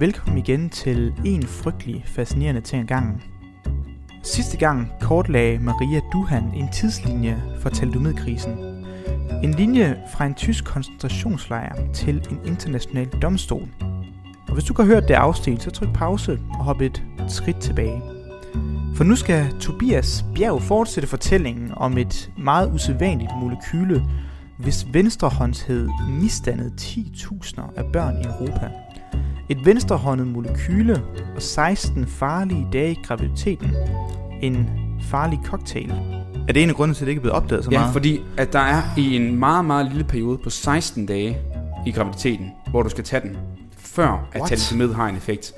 Velkommen igen til en frygtelig fascinerende ting ad gangen. Sidste gang kortlagde Maria Duhan en tidslinje for thalidomidkrisen. En linje fra en tysk koncentrationslejr til en international domstol. Og hvis du kan høre det afsnit, så tryk pause og hop et skridt tilbage. For nu skal Tobias Bjerg fortsætte fortællingen om et meget usædvanligt molekyle, hvis venstrehåndshed misdannede 10.000 af børn i Europa. Et venstrehåndet molekyle og 16 farlige dage i graviditeten. En farlig cocktail. Er det en af grundene til, at det ikke er blevet opdaget så Ja, meget? fordi at der er i en meget, meget lille periode på 16 dage i graviditeten, hvor du skal tage den, før at What? thalidomid har en effekt.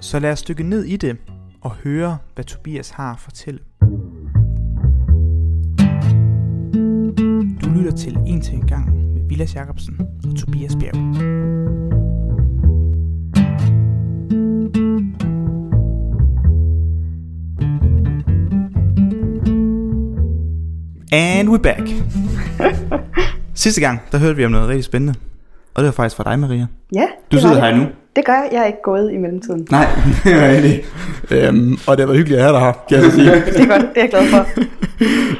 Så lad os dykke ned i det og høre, hvad Tobias har at fortælle. Du lytter til En til en gang med Vilas Jacobsen og Tobias Bjerg. And we're back. Sidste gang, der hørte vi om noget rigtig spændende. Og det var faktisk fra dig, Maria. Ja, Du sidder det. her nu. Det gør jeg. Jeg er ikke gået i mellemtiden. Nej, det er rigtigt. Øhm, og det var hyggeligt at have dig her, kan jeg sige. Det er godt. Det er jeg glad for.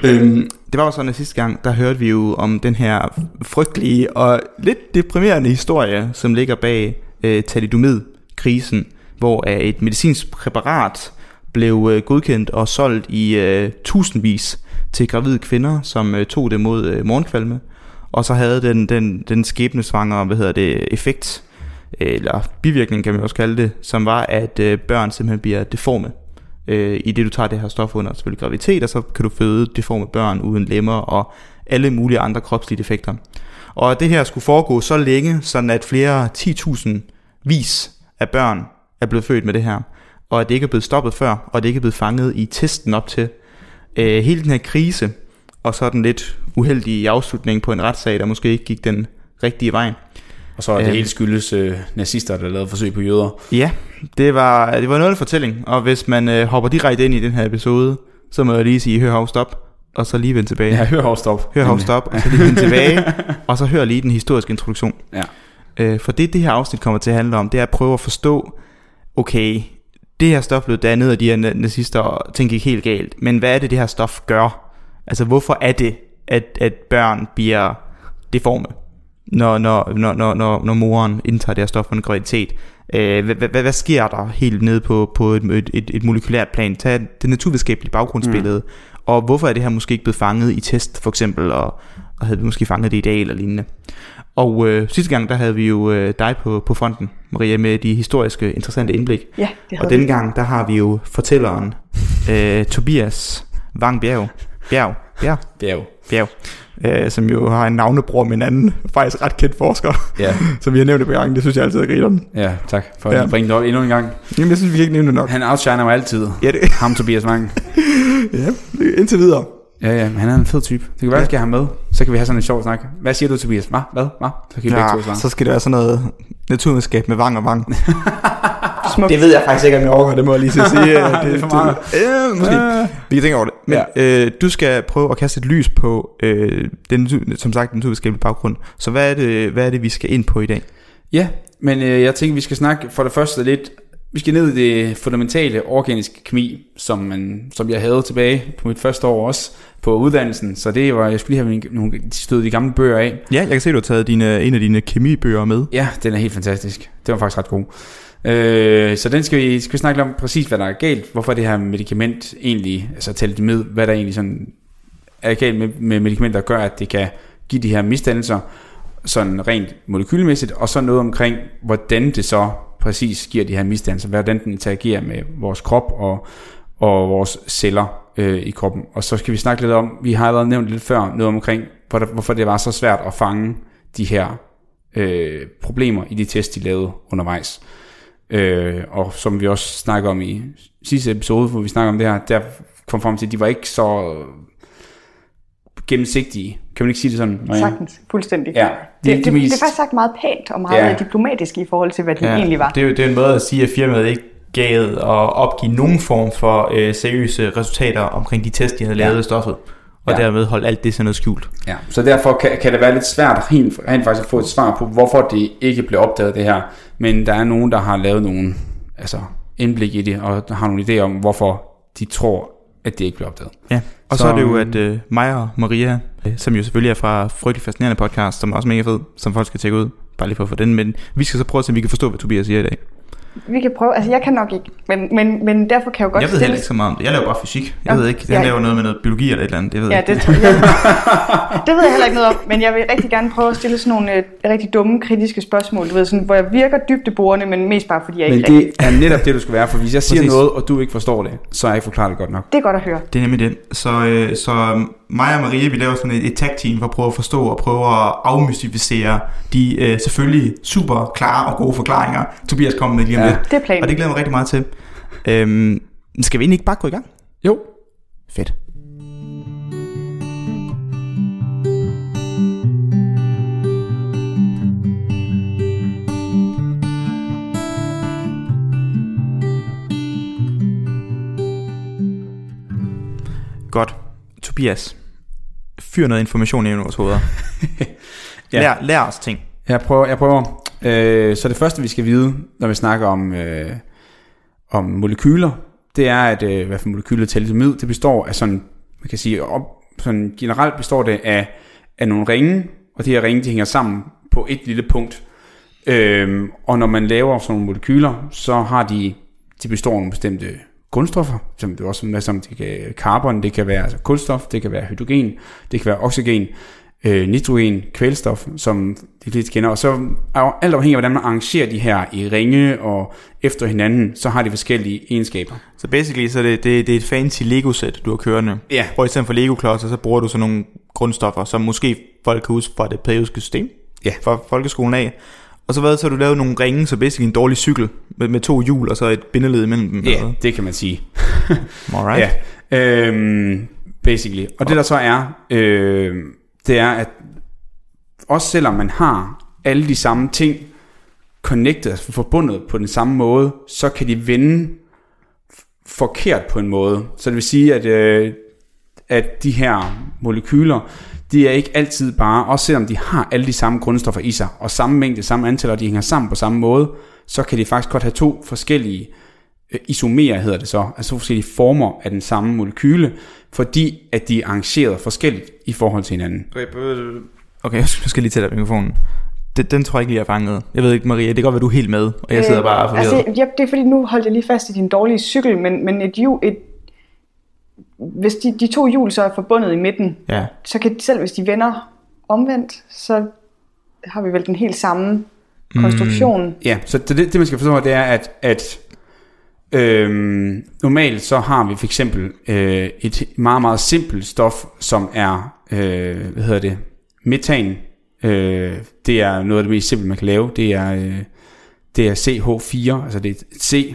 øhm, det var jo sådan, at sidste gang, der hørte vi jo om den her frygtelige og lidt deprimerende historie, som ligger bag øh, thalidomid-krisen, hvor et medicinsk præparat blev øh, godkendt og solgt i øh, tusindvis til gravide kvinder, som øh, tog det mod øh, morgenkvalme. Og så havde den, den, den skæbnesvangre, hvad hedder det, effekt, øh, eller bivirkning kan man også kalde det, som var, at øh, børn simpelthen bliver deforme øh, i det du tager det her stof under selvfølgelig graviditet, og så kan du føde deforme børn uden lemmer og alle mulige andre kropslige defekter. Og det her skulle foregå så længe, sådan at flere 10.000 vis af børn er blevet født med det her, og at det ikke er blevet stoppet før, og det ikke er blevet fanget i testen op til. Øh, hele den her krise, og så den lidt uheldige afslutning på en retssag, der måske ikke gik den rigtige vej. Og så er det Øhm. hele skyldes øh, nazister, der lavede forsøg på jøder. Ja, det var, det var noget af fortælling, og hvis man øh, hopper direkte ind i den her episode, så må jeg lige sige, hør hov stop, og så lige vende tilbage. Ja, hør hov stop. Hør hov stop, og så lige vende tilbage, og så hør lige den historiske introduktion. Ja. Øh, for det, det her afsnit kommer til at handle om, det er at prøve at forstå, okay, det her stof blev dannet af de her na- nazister, og ting gik helt galt, men hvad er det, det her stof gør? Altså, hvorfor er det, at, at børn bliver deforme, når, når, når, når, når, når moren indtager det her stof under graviditet? Øh, hvad, hvad, hvad sker der helt nede på, på et, et, et, et molekylært plan? Tag det naturvidenskabelige baggrundsbillede, mm. og hvorfor er det her måske ikke blevet fanget i test, for eksempel, og, og havde vi måske fanget det i dag eller lignende? Og øh, sidste gang, der havde vi jo øh, dig på, på fronten, Maria, med de historiske, interessante indblik. Ja, det Og denne vi. gang, der har vi jo fortælleren, øh, Tobias Vang Bjerg, Bjerg, Bjerg, Bjerg. Bjerg øh, som jo har en navnebror med en anden, faktisk ret kendt forsker, Ja, som vi har nævnt et par gange. Det synes jeg altid er grineren. ja, tak for Ja. at bringe det op endnu en gang. Jamen, jeg synes, vi kan ikke nævne det nok. Han outshiner mig altid. Ja, det, Ham Tobias Mang. ja, indtil videre. Ja, ja, men han er en fed type. Det kan være, Ja. jeg skal have med. Så kan vi have sådan en sjov snak. Hvad siger du, Tobias? Hvad? Hvad? Hvad? Så kan vi begge to Ja, så skal det være sådan noget naturvidenskab med vang og vang. Det ved jeg faktisk ikke, om jeg overgår, det må jeg lige så sige. Det er for meget. Det, øh, måske. Øh. Vi kan tænke over det. Men ja. øh, du skal prøve at kaste et lys på, øh, den, som sagt, den naturvidenskabelige baggrund. Så hvad er, det, hvad er det, vi skal ind på i dag? Ja, men øh, jeg tænker, vi skal snakke for det første lidt... Vi skal ned i det fundamentale organiske kemi, som, man, som jeg havde tilbage på mit første år også på uddannelsen. Så det var, jeg skulle lige have nogle, støde de gamle bøger af. Ja, jeg kan se, du har taget dine, en af dine kemibøger med. Ja, den er helt fantastisk. Det var faktisk ret god. Øh, så den skal vi, skal vi snakke om præcis, hvad der er galt. Hvorfor det her medicament egentlig, altså thalidomid, hvad der egentlig sådan er galt med, med medicamenter, der gør, at det kan give de her misdannelser, sådan rent molekylmæssigt, og så noget omkring, hvordan det så præcis giver de her misdannelser, hvordan den interagerer med vores krop og, og vores celler øh, i kroppen. Og så skal vi snakke lidt om, vi har allerede nævnt lidt før, noget omkring, hvorfor det var så svært at fange de her øh, problemer i de tests, de lavede undervejs. Øh, og som vi også snakker om i sidste episode, hvor vi snakker om det her, der kom frem til, at de var ikke så øh, gennemsigtige. Kan man ikke sige det sådan? Maria? Sagtens. Fuldstændig. Ja, Det, er det, de det, det mest- er faktisk sagt meget pænt og meget Ja. ja. diplomatisk i forhold til, hvad det ja. egentlig var. Det er jo det er en måde at sige, at firmaet ikke gav at opgive nogen form for øh, seriøse resultater omkring de tests, de havde lavet Ja. af stoffet. og Ja. dermed holde alt det sådan noget skjult. Ja, så derfor kan, kan det være lidt svært rent, rent faktisk at få et svar på, hvorfor det ikke blev opdaget det her. Men der er nogen, der har lavet nogle altså, indblik i det, og har nogle idéer om, hvorfor de tror, at det ikke blev opdaget. Ja, og så, Så, er det jo, at øh, mig og Maria, øh, som jo selvfølgelig er fra Frygtelig Fascinerende Podcast, som er også mega fed, som folk skal tjekke ud, bare lige for at få den, men vi skal så prøve at se, om vi kan forstå, hvad Tobias siger i dag. Vi kan prøve, altså jeg kan nok ikke, men, men, men derfor kan jeg jo godt Jeg ved stille... heller ikke så meget om det. Jeg laver bare fysik. Jeg Ja, ved ikke, han ja. laver noget med noget biologi eller et eller andet, det ved Ja, jeg det, ikke. tror jeg, det ved jeg heller ikke noget om, men jeg vil rigtig gerne prøve at stille sådan nogle øh, rigtig dumme, kritiske spørgsmål, du ved, sådan, hvor jeg virker dybdeborende, men mest bare fordi jeg Men ikke rigtig... det er netop det, du skal være, for hvis jeg siger Præcis. noget, og du ikke forstår det, så har jeg ikke forklaret det godt nok. Det er godt at høre. Det er nemlig det. Så, øh, så mig og Maria, vi laver sådan et, et tag-team for at prøve at forstå og prøve at afmystificere de øh, selvfølgelig super klare og gode forklaringer, Tobias kommer med lige om Ja. lidt. Det er planen. Og det glæder mig rigtig meget til. Øhm, skal vi egentlig ikke bare gå i gang? Jo. Fedt. Godt. Tobias, fyr noget information ind i vores hoveder. Ja. lær, lær os ting. Jeg prøver. Jeg prøver. Øh, så det første, vi skal vide, når vi snakker om, øh, om molekyler, det er, at øh, hvad for molekyler talidomid, det består af sådan, man kan sige, op, sådan generelt består det af, af nogle ringe, og de her ringe, de hænger sammen på et lille punkt. Øhm, og når man laver sådan nogle molekyler, så har de, de består af nogle bestemte grundstoffer, som det også med som det kan carbon, det kan være altså kulstof, det kan være hydrogen, det kan være oxygen, øh, nitrogen, kvælstof, som de fleste kender. Og så alt afhængig af, hvordan man arrangerer de her i ringe og efter hinanden, så har de forskellige egenskaber. Så basically, så er det, det, det er et fancy Lego-sæt, du har kørende. Ja. Hvor i stedet for Lego-klodser, så bruger du sådan nogle grundstoffer, som måske folk kan huske fra det periodiske system. Ja. Fra folkeskolen af. Og så hvad, så har du lavet nogle ringe, så basically en dårlig cykel med, med to hjul, og så et bindeled imellem dem. Ja, hvad? det kan man sige. Alright. Ja, øhm, basically. Og det der så er, øh, det er, at også selvom man har alle de samme ting connected, altså forbundet på den samme måde, så kan de vende forkert på en måde. Så det vil sige, at, øh, at de her molekyler, de er ikke altid bare, også selvom de har alle de samme grundstoffer i sig, og samme mængde, samme antal, og de hænger sammen på samme måde, så kan de faktisk godt have to forskellige øh, isomerer hedder det så, altså to forskellige former af den samme molekyle, fordi at de er arrangeret forskelligt i forhold til hinanden. Okay, jeg skal, jeg skal lige tage dig mikrofonen. Den, den tror jeg ikke lige, jeg er fanget. Jeg ved ikke, Maria, det kan godt være, du er helt med, og jeg sidder bare og er forvirret. altså, ja, det er fordi, nu holdt jeg lige fast i din dårlige cykel, men, men et hjul, et, hvis de, de to hjul så er forbundet i midten, Ja. så kan selv hvis de vender omvendt, så har vi vel den helt samme konstruktion. Ja, så det, det, det man skal forstå, det er, at, at øhm, normalt så har vi for eksempel øh, et meget, meget simpelt stof, som er, øh, hvad hedder det, metan. Øh, det er noget af det mest simple, man kan lave. Det er, øh, det er CH4, altså det er et C,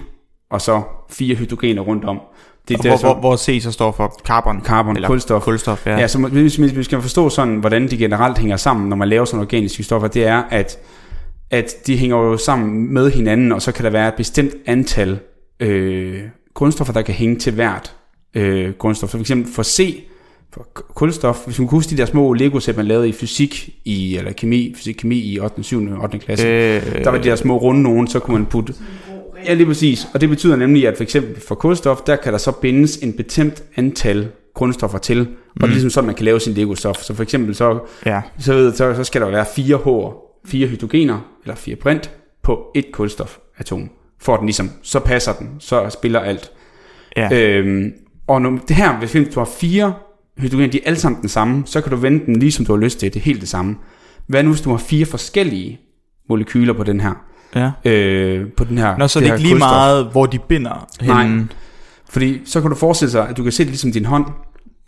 og så fire hydrogener rundt om. Det er det, hvor, så- hvor, hvor C så står for carbon. Carbon, eller kulstof. Kulstof, ja. Ja, så hvis, hvis vi skal forstå sådan, hvordan de generelt hænger sammen, når man laver sådan organiske stoffer, det er, at, at de hænger jo sammen med hinanden, og så kan der være et bestemt antal øh, grundstoffer, der kan hænge til hvert øh, grundstof. Så for eksempel for C, for kulstof, hvis man kunne huske de der små Lego-sæt, man lavede i fysik, i, eller kemi, fysik, kemi i 8., 7. og 8. klasse, Øh, der var de der små runde nogen, så kunne man putte... Ja, lige præcis. Og det betyder nemlig, at for eksempel for kulstof, der kan der så bindes en bestemt antal grundstoffer til. Og det er ligesom sådan, man kan lave sin Lego-stof. Så for eksempel så, ja. så, så, så skal der være fire H'er, fire hydrogener, eller fire brint, på et kulstofatom. For den ligesom, så passer den, så spiller alt. Ja. Øhm, og når det her, hvis du har fire hydrogener, de er alle sammen den samme, så kan du vende den lige som du har lyst til, det er helt det samme. Hvad nu, hvis du har fire forskellige molekyler på den her? Ja. øh, på den her Nå, så det er ikke lige kulstof. meget, hvor de binder Nej. henne. Fordi så kan du forestille sig, at du kan se det ligesom din hånd.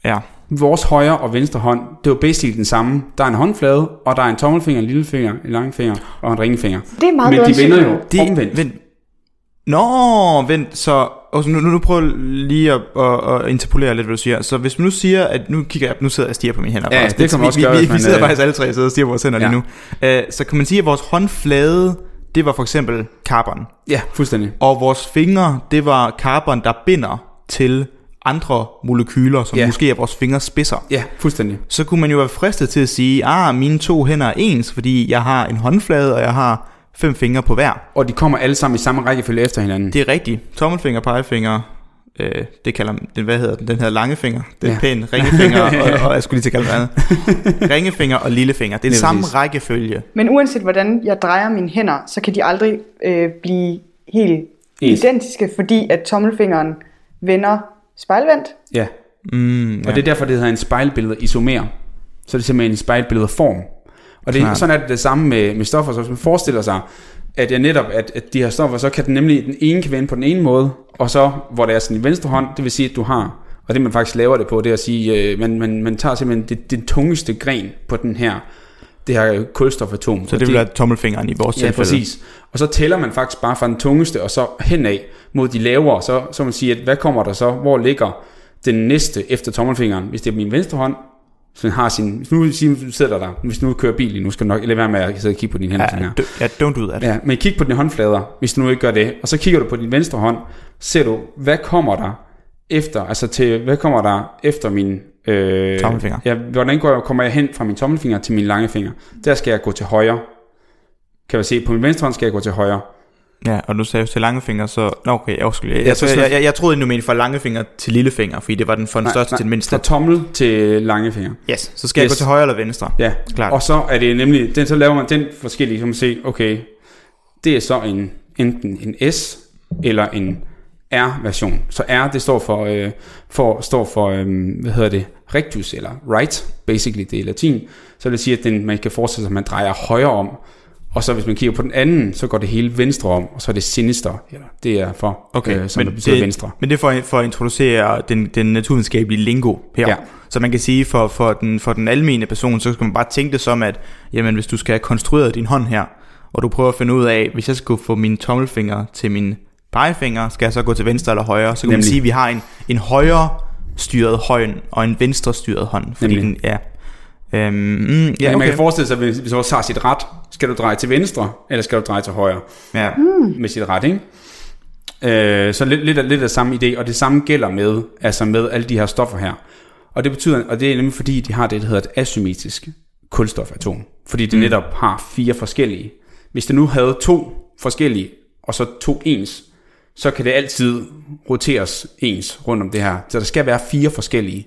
Ja. Vores højre og venstre hånd, det er jo basically den samme. Der er en håndflade, og der er en tommelfinger, en lillefinger, en langfinger og en ringfinger. Det er meget Men de end vender jo De, omvendt. Vent. Nå, vent, så og så nu, nu, nu prøver jeg lige at, at, at interpolere lidt, hvad du siger. Så hvis man nu siger, at nu kigger jeg, nu sidder jeg og stiger på mine hænder. Ja, faktisk. det kan man vi, også vi, gøre, vi, vi, man, sidder øh, faktisk alle tre og sidder og stiger på vores hænder Ja. lige nu. Uh, så kan man sige, at vores håndflade, det var for eksempel carbon. Ja, fuldstændig. Og vores fingre, det var carbon, der binder til andre molekyler, som Ja. måske er vores fingers spidser, Ja, fuldstændig. så kunne man jo være fristet til at sige, ah, mine to hænder er ens, fordi jeg har en håndflade, og jeg har fem fingre på hver. Og de kommer alle sammen i samme rækkefølge efter hinanden. Det er rigtigt. Tommelfinger, pegefinger, øh, det kalder man, den, hvad hedder den, den hedder langefinger. Det er Ja. ja. pæn ringefinger, og, og, jeg skulle lige til at kalde det andet. ringefinger og lillefinger. Det er den samme præcis. rækkefølge. Men uanset hvordan jeg drejer mine hænder, så kan de aldrig øh, blive helt Ens. identiske, fordi at tommelfingeren vender spejlvendt. Ja. Mm, Og det er derfor, det hedder en spejlbillede isomer. Så er det simpelthen en spejlbillede form. Og det, Klart. sådan er det det samme med, med stoffer, så hvis man forestiller sig, at jeg netop, at, at de her stoffer, så kan den nemlig, den ene kan vende på den ene måde, og så, hvor det er sådan i venstre hånd, det vil sige, at du har, og det man faktisk laver det på, det er at sige, øh, man, man, man tager simpelthen det, det tungeste gren på den her, det her kulstofatom. Så det vil være tommelfingeren i vores Ja, tilfælde. præcis. Og så tæller man faktisk bare fra den tungeste, og så henad mod de lavere, så, så man siger, at hvad kommer der så, hvor ligger den næste efter tommelfingeren, hvis det er min venstre hånd, så den har sin, hvis nu sidder der, hvis nu kører bil lige nu, skal du nok lade være med at sidde og kigge på dine hænder. sådan Ja, her. d- ja, don't do that. Ja, men kig på dine håndflader, hvis du nu ikke gør det, og så kigger du på din venstre hånd, ser du, hvad kommer der efter, altså til, hvad kommer der efter min... Øh, Tommelfinger. Ja, hvordan går jeg, kommer jeg hen fra min tommelfinger til min lange finger? Der skal jeg gå til højre. Kan man se, på min venstre hånd skal jeg gå til højre. Ja, og nu sagde jeg til langefinger, så... Nå, okay, jeg, jeg, jeg, jeg, jeg, jeg, jeg troede, du mente fra langefinger til lillefinger, fordi det var den fra den største til den mindste. Fra tommel til lange finger. Yes, så skal yes. jeg gå til højre eller venstre. Ja, Klart. og så er det nemlig, den, så laver man den forskellige, så man se, okay, det er så en, enten en S eller en R-version. Så R, det står for, øh, for, står for øh, hvad hedder det, rectus eller right, basically, det er latin. Så vil det sige, at den, man kan forestille sig, at man drejer højre om, og så hvis man kigger på den anden, så går det hele venstre om, og så er det sinister, eller det er for, Okay, øh, som men betyder det, venstre. Men det er for, for at introducere den, den naturvidenskabelige lingo her. Ja. Så man kan sige, for, for, den, for den almene person, så skal man bare tænke det som, at jamen, hvis du skal have konstrueret din hånd her, og du prøver at finde ud af, hvis jeg skulle få mine tommelfinger til min pegefinger, skal jeg så gå til venstre eller højre? Så kan man Nemlig. sige, at vi har en, en højre styret hånd og en venstre styret hånd. Fordi Nemlig. den, ja, øhm, mm, Ja, okay. Man kan forestille sig, hvis du også har sit ret, skal du dreje til venstre, eller skal du dreje til højre? ja. med sit ret, ikke? Øh, så lidt, lidt, lidt af samme idé, og det samme gælder med, altså med alle de her stoffer her. Og det betyder, og det er nemlig fordi, de har det, der hedder et asymmetrisk kulstofatom. Fordi det mm. netop har fire forskellige. Hvis det nu havde to forskellige, og så to ens, så kan det altid roteres ens rundt om det her. Så der skal være fire forskellige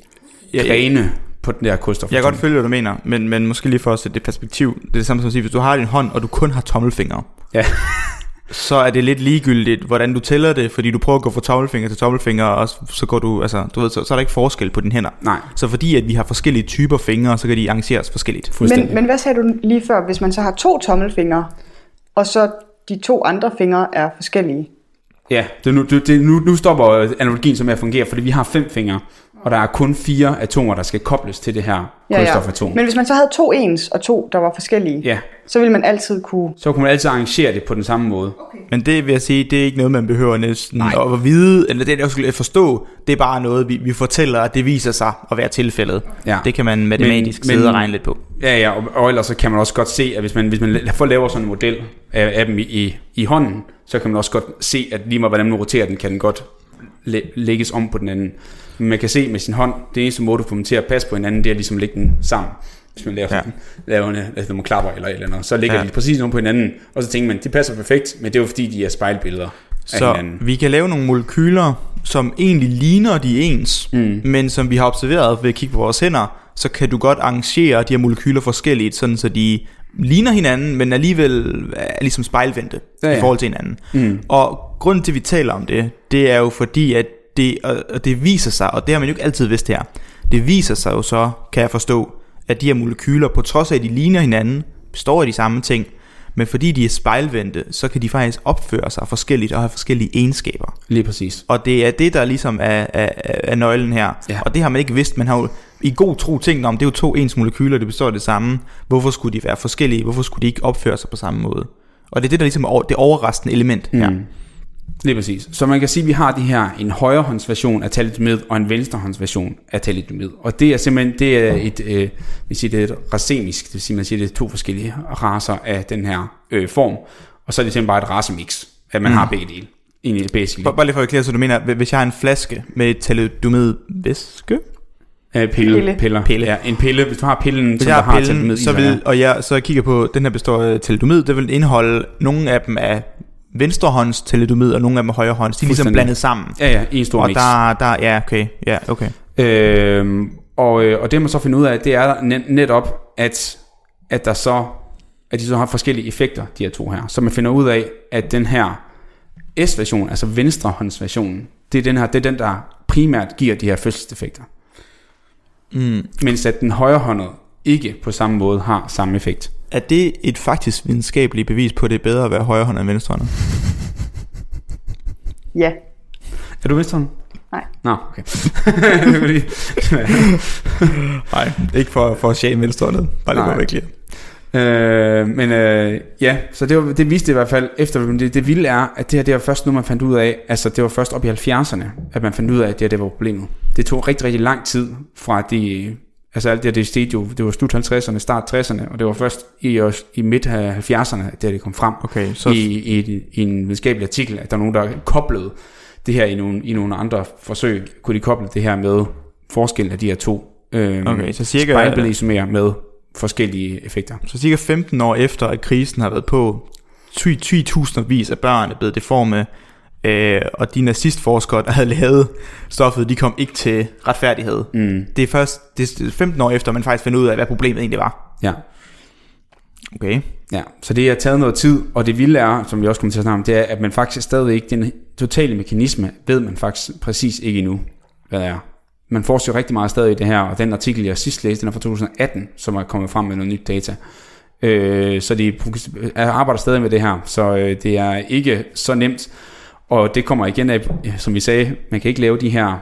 Ja, ja. På den der kulstofatom. Jeg kan godt følge, hvad du mener, men, men måske lige for at sætte det perspektiv. Det er det samme som at sige, hvis du har din hånd, og du kun har tommelfingre, Ja. så er det lidt ligegyldigt, hvordan du tæller det, fordi du prøver at gå fra tommelfinger til tommelfinger, og så- går du, altså, du ved, så, så er der ikke forskel på dine hænder. Nej, Så fordi at vi har forskellige typer fingre, så kan de arrangeres forskelligt. Men, men hvad sagde du lige før, hvis man så har to tommelfingre, og så de to andre fingre er forskellige? Ja, det er nu, det, det, nu, nu stopper analogien så med at fungere, fordi vi har fem fingre, og der er kun fire atomer, der skal kobles til det her kulstofatom. Men hvis man så havde to ens og to, der var forskellige, Ja, så ville man altid kunne... så kunne man altid arrangere det på den samme måde. Men det vil jeg sige, det er ikke noget, man behøver næsten Nej. at vide, eller det er også at forstå. Det er bare noget, vi, vi fortæller, at det viser sig at være tilfældet. Ja. Det kan man matematisk Men- men- sidde og regne lidt på. Ja, ja, og, og ellers så kan man også godt se, at hvis man, hvis man får laver sådan en model af, af dem i, i, i hånden, så kan man også godt se, at lige meget hvordan man roterer den, kan den godt læ- lægges om på den anden. Men man kan se med sin hånd, det eneste måde, du får dem til at passe på hinanden, det er ligesom at lægge den sammen. Hvis man laver, Ja. laver en, altså klapper eller et eller andet, så ligger Ja. de præcis nogen på hinanden, og så tænker man, det passer perfekt, men det er jo fordi, de er spejlbilleder af Så hinanden. vi kan lave nogle molekyler, som egentlig ligner de ens, Mm. men som vi har observeret ved at kigge på vores hænder, så kan du godt arrangere de her molekyler forskelligt, sådan så de ligner hinanden, men alligevel er ligesom spejlvendte ja, ja. i forhold til hinanden. Mm. Og grunden til, at vi taler om det, det er jo fordi, at det, og det viser sig, og det har man jo ikke altid vidst her, det viser sig jo så, kan jeg forstå, at de her molekyler, på trods af, at de ligner hinanden, består af de samme ting, men fordi de er spejlvendte, så kan de faktisk opføre sig forskelligt og have forskellige egenskaber. Lige præcis. Og det er det, der ligesom er, er, er- nøglen her. Ja. Og det har man ikke vidst. Man har jo i god tro tænkt om, det er jo to ens molekyler, det består af det samme. Hvorfor skulle de være forskellige? Hvorfor skulle de ikke opføre sig på samme måde? Og det er det, der ligesom er det overraskende element her. Mm. Lige præcis. Så man kan sige, at vi har det her en højrehåndsversion af thalidomid og en venstrehåndsversion af thalidomid. Og det er simpelthen det er et, øh, vi siger, det er et racemisk, det vil sige, man siger, det er to forskellige raser af den her øh, form. Og så er det simpelthen bare et racemix, at man mm. har begge dele. egentlig basically. Bare bare lige for at klare, så du mener, hvis jeg har en flaske med thalidomid væske, Øh, pille, Pille. Piller. Pille. Ja, en pille. Hvis du har pillen, hvis som jeg har har pillen, i så sig, vil, og jeg så kigger på, den her består af thalidomid, det vil indeholde nogle af dem af venstrehånds thalidomid, og nogle af dem højrehånds. De er ligesom blandet sammen. Ja, ja, en stor Og mix. der, der, ja, okay, ja, okay. Øhm, og, øh, og det man så finder ud af, det er net, netop, at, at der så at de så har forskellige effekter, de her to her. Så man finder ud af, at den her S-version, altså venstrehåndsversionen, det er den her, det er den, der primært giver de her fødselseffekter. Mm. Mens at den højrehåndede ikke på samme måde har samme effekt. Er det et faktisk videnskabeligt bevis på, at det er bedre at være højrehåndet end venstrehåndet? Ja. Er du venstrehåndet? Nej. Nå, okay. Fordi, Nej, ikke for, for at shame venstrehåndet. Bare lige for virkelig. Øh, men øh, ja, så det, var, det viste det i hvert fald efter, men det, det vilde er, at det her det var først nu, man fandt ud af, altså det var først op i 70'erne, at man fandt ud af, at det her det var problemet. Det tog rigtig, rigtig lang tid fra de, altså alt det det steg jo, det var slut 50'erne, start 60'erne, og det var først i, i midt af 70'erne, at det, kom frem Okay, så i, i, i, en videnskabelig artikel, at der er nogen, der koblede det her i nogle, i nogle andre forsøg, kunne de koble det her med forskellen af de her to øh, Okay, så cirka- spejlbilledsumere med forskellige effekter. Så cirka 15 år efter, at krisen har været på, 10.000 vis af børn er blevet deforme, øh, og de nazistforskere, der havde lavet stoffet, de kom ikke til retfærdighed. Mm. Det er først det er 15 år efter, man faktisk finder ud af, hvad problemet egentlig var. Ja. Okay. ja, så det har taget noget tid, og det vilde er, som vi også kommer til at snakke om, det er, at man faktisk stadig ikke, den totale mekanisme, ved man faktisk præcis ikke endnu, hvad det er. Man forsker rigtig meget stadig i det her, og den artikel, jeg sidst læste, den er fra 2018, som er kommet frem med noget nyt data. Øh, så de arbejder stadig med det her, så øh, det er ikke så nemt, og det kommer igen af, som vi sagde, man kan ikke lave de her,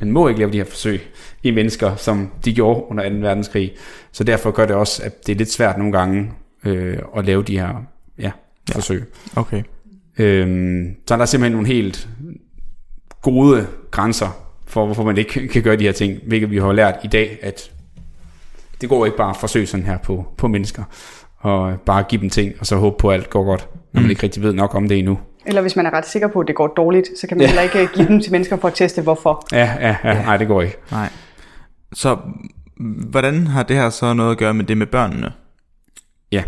man må ikke lave de her forsøg i mennesker, som de gjorde under 2. verdenskrig, så derfor gør det også, at det er lidt svært nogle gange øh, at lave de her ja, forsøg. Okay. Øhm, så er der simpelthen nogle helt gode grænser for, hvorfor man ikke kan gøre de her ting, hvilket vi har lært i dag, at det går ikke bare at forsøge sådan her på, på mennesker, og bare give dem ting, og så håbe på, at alt går godt, når man Mm. ikke rigtig ved nok om det endnu. Eller hvis man er ret sikker på, at det går dårligt, så kan man heller ikke øh, give dem til mennesker for at teste, hvorfor. Ja, ja, ja, nej, det går ikke. Nej. Så mm, hvordan har det her så noget at gøre med det med børnene? Ja,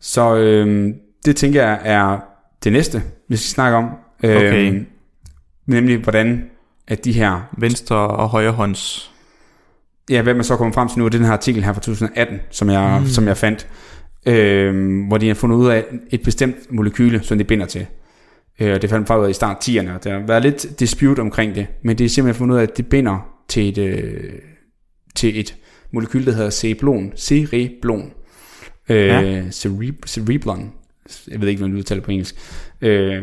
så øhm, det tænker jeg er det næste, vi skal snakke om. Okay. Øhm, nemlig hvordan at de her Venstre og højre hånds. ja, hvad man så kommer frem til nu, er den her artikel her fra 2018, som jeg, mm. som jeg fandt, øh, hvor de har fundet ud af et bestemt molekyle, som de binder til. Øh, det fandt af i start 10'erne, og der har været lidt dispute omkring det, men det er simpelthen fundet ud af, at det binder til et, øh, til et molekyle, der hedder cereblon, cereblon, øh, Ja. cereb- cereblon, jeg ved ikke, hvordan du udtaler på engelsk, øh,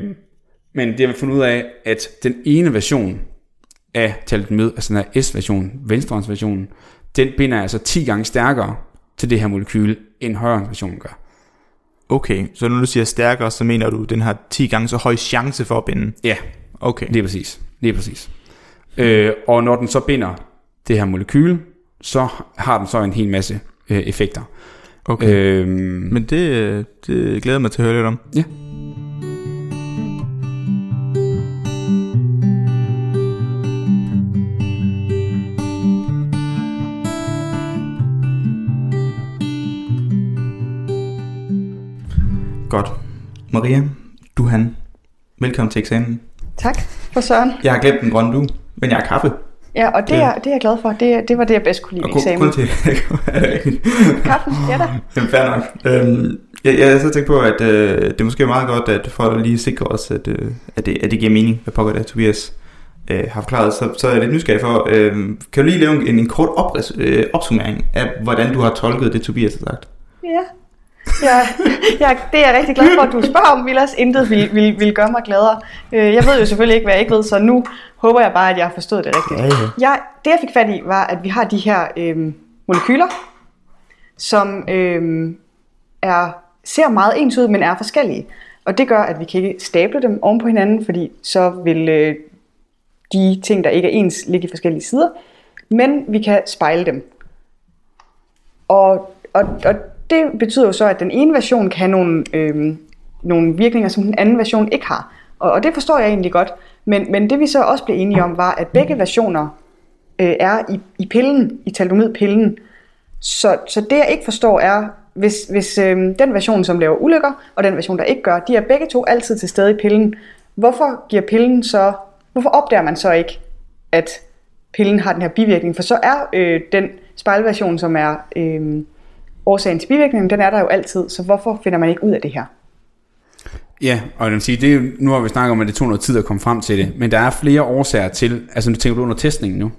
men det har man fundet ud af, at den ene version af thalidomid, altså den her S-version, venstrehåndsversionen, den binder altså 10 gange stærkere til det her molekyle, end højrehåndsversionen gør. Okay, så når du siger stærkere, så mener du, at den har 10 gange så høj chance for at binde. Ja, Okay. lige præcis. Lige præcis. Øh, og når den så binder det her molekyle, så har den så en hel masse øh, effekter. okay. Øh. Øh, Men det, øh, det glæder jeg mig til at høre lidt om. Ja. Godt. Maria, du han. Velkommen til eksamen. Tak for Søren. Jeg har glemt den grønne du, men jeg har kaffe. Ja, og det, er, det er jeg glad for. Det, det var det, jeg bedst kunne lide kun, eksamen. kun til er? Kaffen, ja da. Jamen, fair nok. Øhm, jeg, jeg så tænkt på, at øh, det er måske meget godt, at for at lige sikre os, at, øh, at, det, at det giver mening, hvad pokker det er, Tobias øh, har forklaret, så, så er jeg lidt nysgerrig for, øh, kan du lige lave en, en kort opris, øh, opsummering af, hvordan du har tolket det, Tobias har sagt? Ja. Ja, ja, det er jeg rigtig glad for, at du spørger om, Vilas. Intet vil, vil, vil gøre mig gladere. Øh, Jeg ved jo selvfølgelig ikke, hvad jeg ikke ved, så nu håber jeg bare, at jeg har forstået det rigtigt. ja. Jeg, det jeg fik fat i, var, at vi har de her øhm, molekyler, som øhm, er, ser meget ens ud, men er forskellige. Og det gør, at vi kan ikke stable dem oven på hinanden, fordi så vil øh, de ting, der ikke er ens, ligge i forskellige sider. Men vi kan spejle dem. Og, og, og det betyder jo så, at den ene version kan have nogle, øhm, nogle virkninger, som den anden version ikke har. Og, og det forstår jeg egentlig godt. Men, men det vi så også blev enige om, var, at begge versioner øh, er i, i pillen, i taldomidpillen. Så, så det jeg ikke forstår er, hvis, hvis øh, den version, som laver ulykker, og den version, der ikke gør, de er begge to altid til stede i pillen. Hvorfor giver pillen så, hvorfor opdager man så ikke, at pillen har den her bivirkning? For så er øh, den spejlversion, som er øh, årsagen til bivirkningen, den er der jo altid. Så hvorfor finder man ikke ud af det her? Ja, og jeg vil sige, det er jo, nu har vi snakket om, at det tog noget tid at komme frem til det, men der er flere årsager til, altså nu tænker du under testningen nu?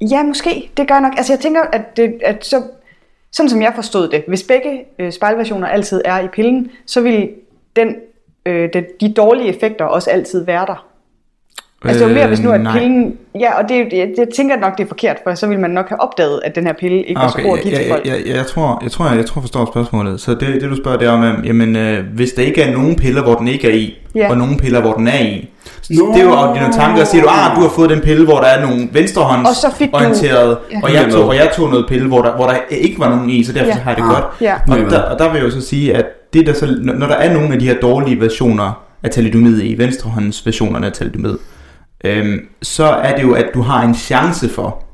Ja, måske. Det gør nok. Altså jeg tænker, at, det, at så, sådan som jeg forstod det, hvis begge øh, spejlversioner altid er i pillen, så vil den, øh, de, de dårlige effekter også altid være der. Altså det var mere, hvis nu at Øh, nej. pillen... Ja, og det, jeg, jeg tænker nok, det er forkert, for så vil man nok have opdaget, at den her pille ikke var så god at give ja, til folk. ja, ja, jeg tror, jeg tror, jeg, jeg tror, jeg forstår spørgsmålet. Så det, det du spørger, det er om, at, jamen, øh, hvis der ikke er nogen piller, hvor den ikke er i, Ja. og nogen piller, hvor den er i, Nå. det er jo dine tanker, og siger du, ah, du har fået den pille, hvor der er nogle venstrehånds Og så fik du- orienteret, Ja. og, jeg tog, og jeg tog noget pille, hvor der, hvor der ikke var nogen i, så derfor Ja. har jeg det Ah. godt. Ja. Og jeg der, og der vil jeg jo så sige, at det der så, når når der er nogle af de her dårlige versioner af thalidomid i, venstrehånds versionerne af thalidomid, øhm, så er det jo, at du har en chance for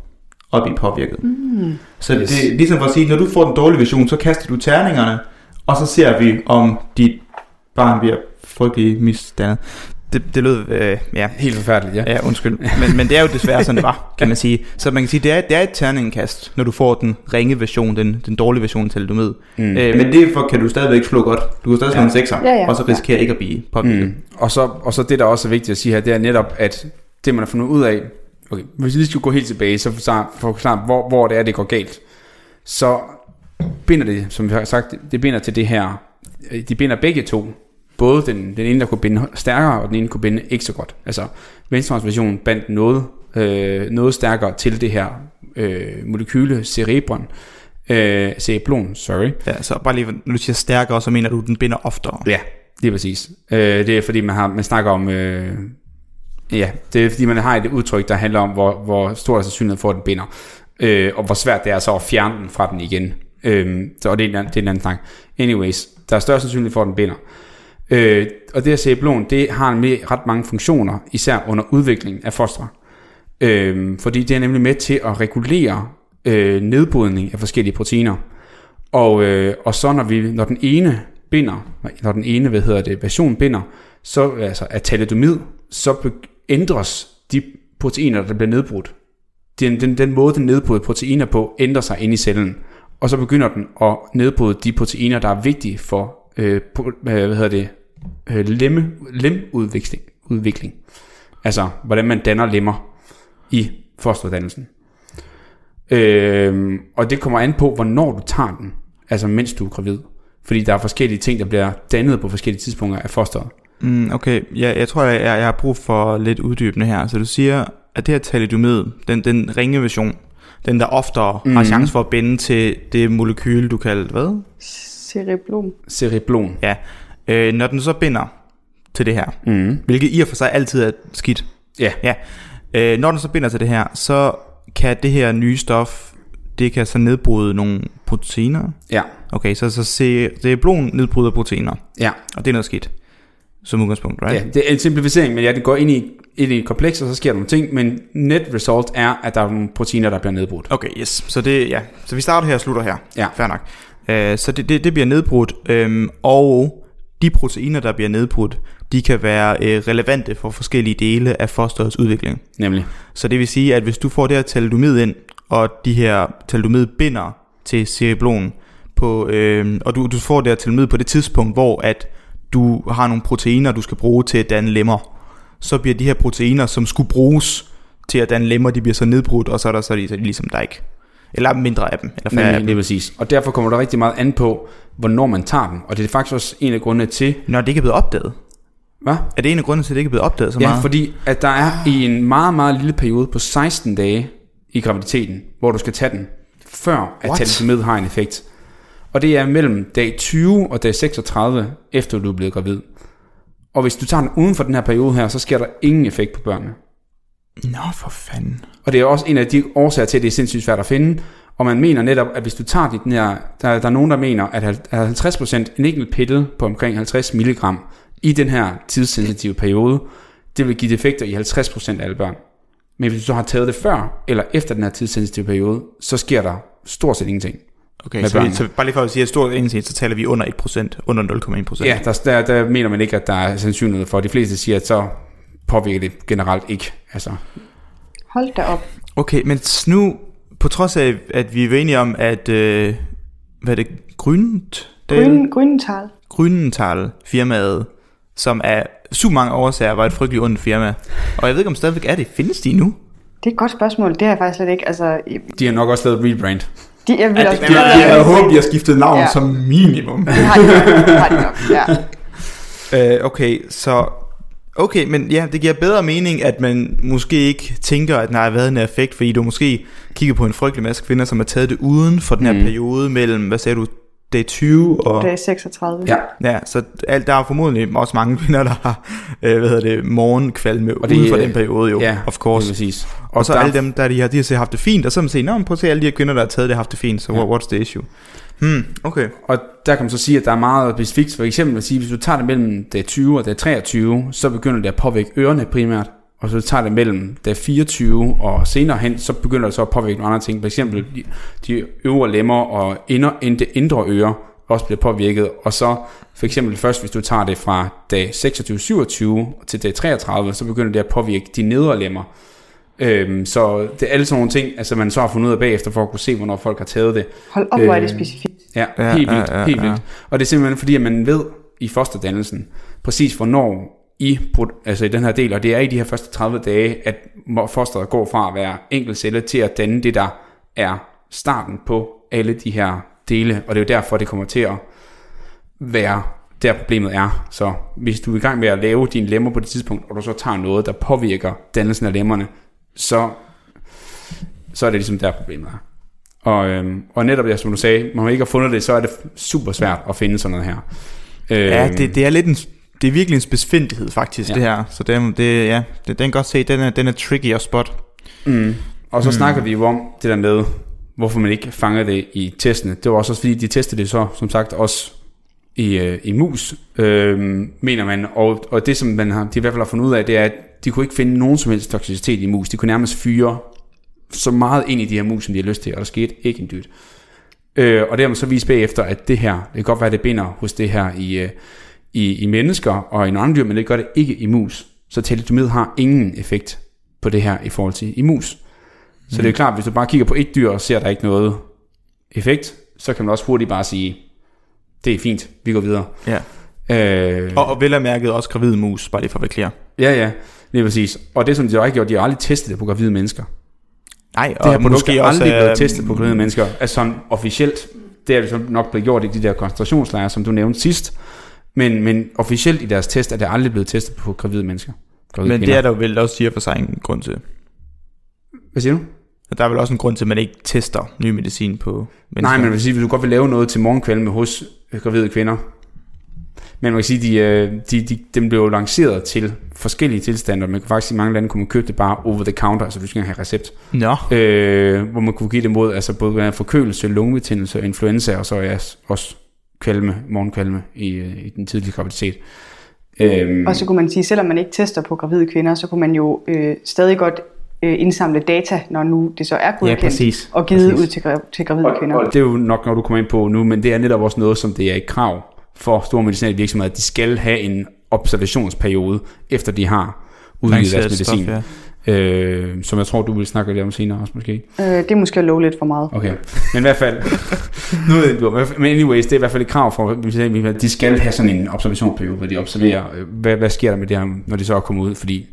at blive påvirket. Mm. Så Yes. det er ligesom for at sige, når du får den dårlige version, så kaster du terningerne, og så ser vi, om dit barn bliver frygtelig misdannet. Det, det lød, øh, ja, Helt forfærdeligt, ja. Ja, undskyld. Men, men det er jo desværre sådan, det var, kan man sige. Så man kan sige, det er, det er et terningkast, når du får den ringe version, den, den dårlige version til du med. Mm. Øh, men derfor kan du stadigvæk slå godt. Du kan stadig slå Ja. en sekser, Ja, ja. og så risikere ikke at blive påvirket. Mm. Og, så, og så det, der også er vigtigt at sige her, det er netop, at det, man har fundet ud af, okay, hvis vi lige skulle gå helt tilbage, så forklare, forklare, hvor, hvor det er, det går galt. Så binder det, som vi har sagt, det binder til det her, øh, de binder begge to. Både den, den ene, der kunne binde stærkere, og den ene kunne binde ikke så godt. Altså, venstrehåndsversionen bandt noget, øh, noget stærkere til det her øh, molekyle cerebron, øh, cereblon, sorry. Ja, så bare lige, når du siger stærkere, så mener du, den binder oftere. Ja, lige præcis. Øh, det er fordi, man, har, man snakker om... Øh, ja, det er fordi, man har et udtryk, der handler om, hvor, hvor stor er sandsynligheden for, at den binder. Øh, og hvor svært det er så at fjerne den fra den igen. Øh, så, og det er, en, det er en anden snak. Anyways, der er større sandsynlighed for, at den binder. Øh, og det her cereblon, det har med ret mange funktioner, især under udviklingen af fostre. Øh, fordi det er nemlig med til at regulere øh, nedbrydning af forskellige proteiner. Og, øh, og så når, vi, når den ene binder, når den ene hvad hedder det, version binder, så altså af thalidomid, så ændres de proteiner, der bliver nedbrudt. Den, den, den måde, den nedbryder proteiner på, ændrer sig ind i cellen. Og så begynder den at nedbryde de proteiner, der er vigtige for øh, øh hvad hedder det, øh, lemme, lemudvikling. Udvikling. Altså, hvordan man danner lemmer i fosterdannelsen. Øh, og det kommer an på, hvornår du tager den, altså mens du er gravid. Fordi der er forskellige ting, der bliver dannet på forskellige tidspunkter af fosteret. Mm, okay, ja, jeg tror, jeg, jeg har brug for lidt uddybende her. Så du siger, at det her thalidomid, den, den ringe version, den der oftere mm. har Mhm. chance for at binde til det molekyle, du kalder hvad? Cereblom. Cereblon. Ja. Øh, når den så binder til det her, Mm. hvilket i og for sig altid er skidt. Ja. ja. Øh, når den så binder til det her, så kan det her nye stof, det kan så nedbryde nogle proteiner. Ja. Okay, så, så er blod nedbryder proteiner, Ja. og det er noget skidt. Som udgangspunkt, right? ja. Det er en simplificering, men ja, det går ind i, ind i et kompleks, og så sker der nogle ting, men net result er, at der er nogle proteiner, der bliver nedbrudt. Okay, yes. Så det, ja. Så vi starter her og slutter her. Ja. Fair nok. Uh, så det, det, det bliver nedbrudt, øhm, og de proteiner, der bliver nedbrudt, de kan være øh, relevante for forskellige dele af fosterets udvikling. Nemlig. Så det vil sige, at hvis du får det her thalidomid ind, og de her thalidomid binder til cereblon, på, øh, og du, du får det her thalidomid på det tidspunkt, hvor at du har nogle proteiner, du skal bruge til at danne lemmer, så bliver de her proteiner, som skulle bruges til at danne lemmer, de bliver så nedbrudt, og så er der så, er så er ligesom der ikke. Eller mindre af dem, eller færre af Nemlig, dem. lige præcis. Og derfor kommer der rigtig meget an på, hvornår man tager den. Og det er faktisk også en af grundene til... Når det ikke er blevet opdaget. Hvad? Er det en af grundene til, at det ikke er blevet opdaget så Ja, meget? fordi at der er i en meget, meget lille periode på 16 dage i graviditeten, hvor du skal tage den, før at What? thalidomid har en effekt. Og det er mellem dag 20 og dag 36, efter du er blevet gravid. Og hvis du tager den uden for den her periode her, så sker der ingen effekt på børnene. Nå, for fanden. Og det er også en af de årsager til, at det er sindssygt svært at finde. Og man mener netop, at hvis du tager den her, der, der er nogen, der mener, at 50% en enkelt pille på omkring 50 mg, i den her tidssensitive periode, det vil give defekter i 50% af alle børn. Men hvis du så har taget det før eller efter den her tidssensitive periode, så sker der stort set ingenting. Okay, Med så, børnene. så bare lige for at sige, at stort enhed, så taler vi under 1%, under 0,1%. Ja, der, der, der mener man ikke, at der er sandsynlighed for. De fleste siger, at så påvirker det generelt ikke. Altså, Hold da op. Okay, men nu, på trods af, at vi er enige om, at, øh, hvad er det, Grynt? Grøn, Grønental. Grünenthal firmaet, som af super mange årsager var et frygteligt ondt firma. Og jeg ved ikke, om stadigvæk er det. Findes de nu? Det er et godt spørgsmål. Det har jeg faktisk slet ikke. Altså, de har nok også lavet rebrand. De, jeg vil Ja, også det, jeg, jeg, jeg håber, de har skiftet navn Ja. som minimum. Det har de nok. Det har de nok. Ja. Øh, okay, så... Okay, men ja, det giver bedre mening, at man måske ikke tænker, at der har været en effekt, fordi du måske kigger på en frygtelig masse kvinder, som har taget det uden for den her mm. periode mellem, hvad sagde du, dag 20 og... Det er 36. Ja. Ja, så alt, der er formodentlig også mange kvinder, der har, øh, hvad hedder det, morgenkvalme Og og det, uden for øh, den periode jo, ja, of course. Lige præcis. Og så der- alle dem, der de har, de har haft det fint, og så har man set, nå, men prøv at se alle de her kvinder, der har taget det, har haft det fint, så Ja. ja. what's the issue? Hmm, okay. Og der kan man så sige, at der er meget specifikt. For eksempel at sige, hvis du tager det mellem dag 20 og dag 23, så begynder det at påvirke ørerne primært. Og så tager det mellem dag 24 og senere hen, så begynder det så at påvirke nogle andre ting. For eksempel de, de øvre lemmer og indre, indre, indre ører også bliver påvirket. Og så for eksempel først, hvis du tager det fra dag 26-27 til dag 33, så begynder det at påvirke de nedre lemmer. Øhm, så det er alle sådan nogle ting, altså man så har fundet ud af bagefter, for at kunne se, hvornår folk har taget det. Hold op, hvor er det Øh, specifikt. Ja, Ja, ja helt ja, vildt, ja, helt ja. vildt. Og det er simpelthen fordi, at man ved i fosterdannelsen, præcis hvornår i, altså i den her del, og det er i de her første 30 dage, at fosteret går fra at være enkelt celle til at danne det, der er starten på alle de her dele, og det er jo derfor, det kommer til at være der problemet er. Så hvis du er i gang med at lave dine lemmer på det tidspunkt, og du så tager noget, der påvirker dannelsen af lemmerne, så, så er det ligesom der problemet er. Og, øhm, og netop det, som du sagde, når man ikke har fundet det, så er det super svært at finde sådan noget her. Øhm, Ja, det, det er lidt en, det er virkelig en spidsfindighed faktisk, Ja. det her. Så det, det, ja, det, den kan godt se, den er, den er tricky at spot. Mm. Og så mm. snakker vi jo om det der med, hvorfor man ikke fanger det i testene. Det var også fordi, de testede det så, som sagt, også i, øh, i mus, øh, mener man. Og, og det, som man har, de i hvert fald har fundet ud af, det er, at de kunne ikke finde nogen som helst toksicitet i mus. De kunne nærmest fyre så meget ind i de her mus, som de har lyst til, og der skete ikke en dyt. Øh, og det har man så vist bagefter, at det her, det kan godt være, at det binder hos det her i, øh, i, i mennesker og i nogle andre dyr, men det gør det ikke i mus. Så thalidomid har ingen effekt på det her i forhold til i mus. Så det er jo klart, hvis du bare kigger på et dyr og ser, at der ikke noget effekt, så kan man også hurtigt bare sige, det er fint, vi går videre. Ja. Øh, Og, og vel er mærket også gravid mus, bare lige for at være klar. ja, ja, lige præcis. Og det, som de har ikke gjort, de har aldrig testet det på gravide mennesker. Nej, Det her og produkt er aldrig blevet øh, testet på gravide mennesker. Altså sådan officielt, det er det så nok blevet gjort i de der koncentrationslejre, som du nævnte sidst. Men, men officielt i deres test er det aldrig blevet testet på gravide mennesker. Gravide Men det er der jo vel også siger for sig en grund til. Hvad siger du? Der er vel også en grund til, at man ikke tester ny medicin på mennesker. Nej, men jeg vil sige, hvis du godt vil lave noget til morgenkvalme hos øh, gravide kvinder, men man kan sige, de, øh, de, de, dem blev jo lanceret til forskellige tilstande, og man kan faktisk i mange lande kunne man købe det bare over the counter, altså du skal have recept, Nå, øh, hvor man kunne give det mod altså både forkølelse, lungebetændelse, influenza, og så ja, også kvalme, morgenkvalme i, øh, i den tidlige graviditet. Øhm, Og så kunne man sige, selvom man ikke tester på gravide kvinder, så kunne man jo øh, stadig godt øh, indsamle data, når nu det så er godkendt, præcis. og givet Præcis. ud til, til gravide kvinder. Og det er jo nok, når du kommer ind på nu, men det er netop også noget, som det er et krav for store medicinale virksomheder, at de skal have en observationsperiode, efter de har udgivet deres medicin. stof, Øh, som jeg tror, du vil snakke lidt om senere også måske. Øh, det er måske at love lidt for meget. Okay, men i hvert fald, nu ved ikke, men anyways, det er i hvert fald et krav for, at de skal have sådan en observationsperiode, hvor de observerer, øh, hvad, hvad sker der med det her, når de så er kommet ud, fordi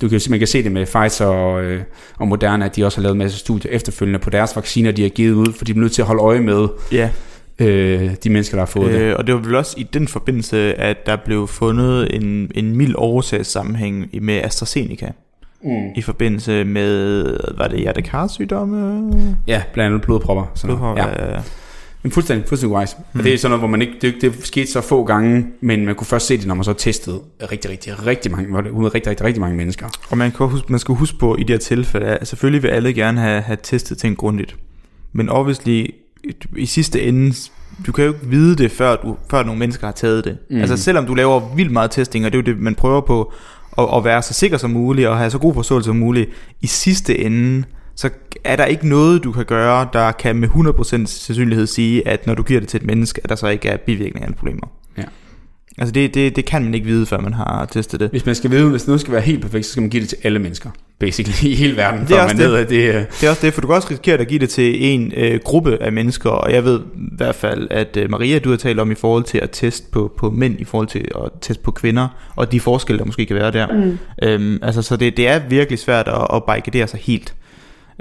du kan, man kan se det med Pfizer og, øh, og Moderna, at de også har lavet en masse studier efterfølgende på deres vacciner, de har givet ud, for de er nødt til at holde øje med Ja, øh, de mennesker, der har fået øh, det. og det var vel også i den forbindelse, at der blev fundet en, en mild årsagssammenhæng med AstraZeneca. Mm. I forbindelse med, var det hjertekarsygdomme? Ja, blandt andet blodpropper. Sådan noget. Blodpropper, Ja. ja. Men fuldstændig, fuldstændig wise. Mm. Det er sådan noget, hvor man ikke, det, det skete så få gange, men man kunne først se det, når man så testede rigtig, rigtig, rigtig mange, hvor det ud af rigtig, rigtig, rigtig mange mennesker. Og man, kan huske, man skal huske på i de her tilfælde, at selvfølgelig vil alle gerne have, have testet ting grundigt. Men obviously, i sidste ende, du kan jo ikke vide det, før, du, før nogle mennesker har taget det. Mm. Altså selvom du laver vildt meget testing, og det er jo det, man prøver på, at, at være så sikker som muligt, og have så god forståelse som muligt, i sidste ende, så er der ikke noget, du kan gøre, der kan med 100% sandsynlighed sige, at når du giver det til et menneske, at der så ikke er bivirkninger eller problemer. Altså det, det, det kan man ikke vide, før man har testet det. Hvis man skal vide, hvis noget skal være helt perfekt, så skal man give det til alle mennesker. Basically i hele verden. Det er også man det. ved, at det, øh, Det er også det, for du kan også risikere at give det til en øh, gruppe af mennesker, og jeg ved i hvert fald, at øh, Maria, du har talt om i forhold til at teste på, på mænd, i forhold til at teste på kvinder, og de forskelle, der måske kan være der. Mm. Øhm, altså, så det, det er virkelig svært at, at barrikadere sig helt,